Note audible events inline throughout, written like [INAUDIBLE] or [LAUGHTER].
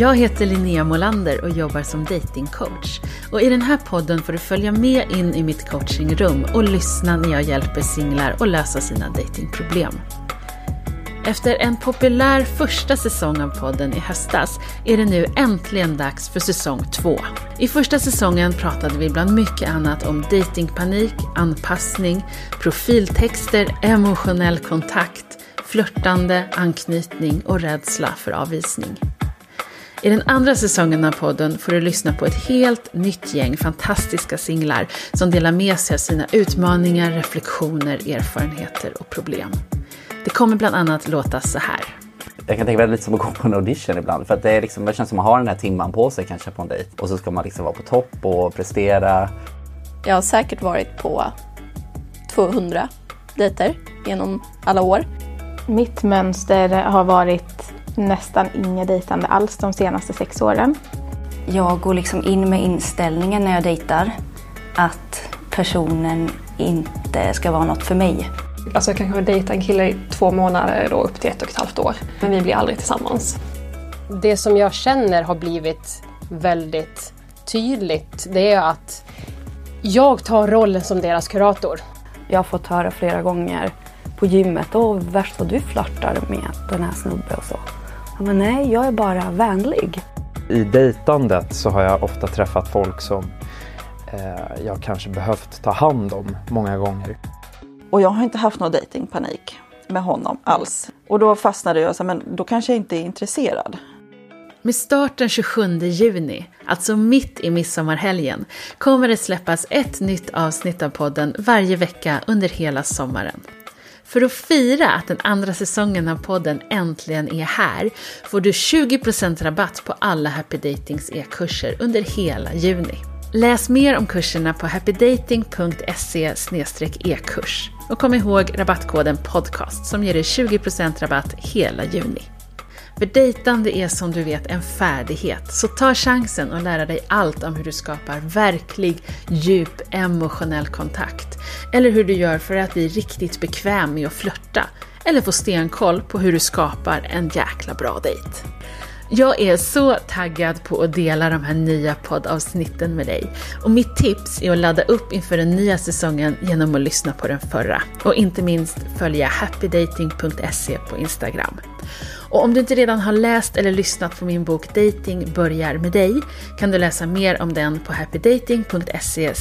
Jag heter Linnea Molander och jobbar som datingcoach. Och I den här podden får du följa med in i mitt coachingrum och lyssna när jag hjälper singlar att lösa sina datingproblem. Efter en populär första säsong av podden i höstas är det nu äntligen dags för säsong två. I första säsongen pratade vi bland mycket annat om datingpanik, anpassning, profiltexter, emotionell kontakt, flörtande, anknytning och rädsla för avvisning. I den andra säsongen av podden får du lyssna på ett helt nytt gäng fantastiska singlar som delar med sig av sina utmaningar, reflektioner, erfarenheter och problem. Det kommer bland annat låta så här. Jag kan tänka mig lite som att gå på en audition ibland. För att det, är liksom, det känns som att man har den här timman på sig kanske på en dejt. Och så ska man liksom vara på topp och prestera. Jag har säkert varit på 200 dejter genom alla år. Mitt mönster har varit nästan inget dejtande alls de senaste sex åren. Jag går liksom in med inställningen när jag dejtar att personen inte ska vara något för mig. Alltså jag kanske har dejtat en kille i två månader då upp till ett och ett halvt år. Men vi blir aldrig tillsammans. Det som jag känner har blivit väldigt tydligt det är att jag tar rollen som deras kurator. Jag har fått höra flera gånger på gymmet, åh värst vad du flörtar med den här snubben och så. Jag bara, nej, jag är bara vänlig. I dejtandet så har jag ofta träffat folk som eh, jag kanske behövt ta hand om många gånger. Och jag har inte haft någon datingpanik med honom alls. Och då fastnade jag så men då kanske jag inte är intresserad. Med start den 27 juni, alltså mitt i midsommarhelgen, kommer det släppas ett nytt avsnitt av podden varje vecka under hela sommaren. För att fira att den andra säsongen av podden äntligen är här får du 20% rabatt på alla Happy Datings e-kurser under hela juni. Läs mer om kurserna på happydating.se e-kurs. Och kom ihåg rabattkoden podcast som ger dig 20% rabatt hela juni. För dejtande är som du vet en färdighet, så ta chansen och lära dig allt om hur du skapar verklig, djup, emotionell kontakt. Eller hur du gör för att bli riktigt bekväm med att flörta. Eller få stenkoll på hur du skapar en jäkla bra dejt. Jag är så taggad på att dela de här nya poddavsnitten med dig. Och mitt tips är att ladda upp inför den nya säsongen genom att lyssna på den förra. Och inte minst följa happydating.se på Instagram. Och om du inte redan har läst eller lyssnat på min bok Dating börjar med dig kan du läsa mer om den på happydating.se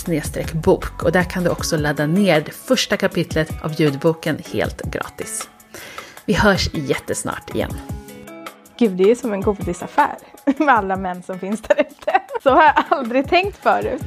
bok och där kan du också ladda ner det första kapitlet av ljudboken helt gratis. Vi hörs jättesnart igen. Gud, det är som en godisaffär [LAUGHS] med alla män som finns där ute. Så har jag aldrig tänkt förut.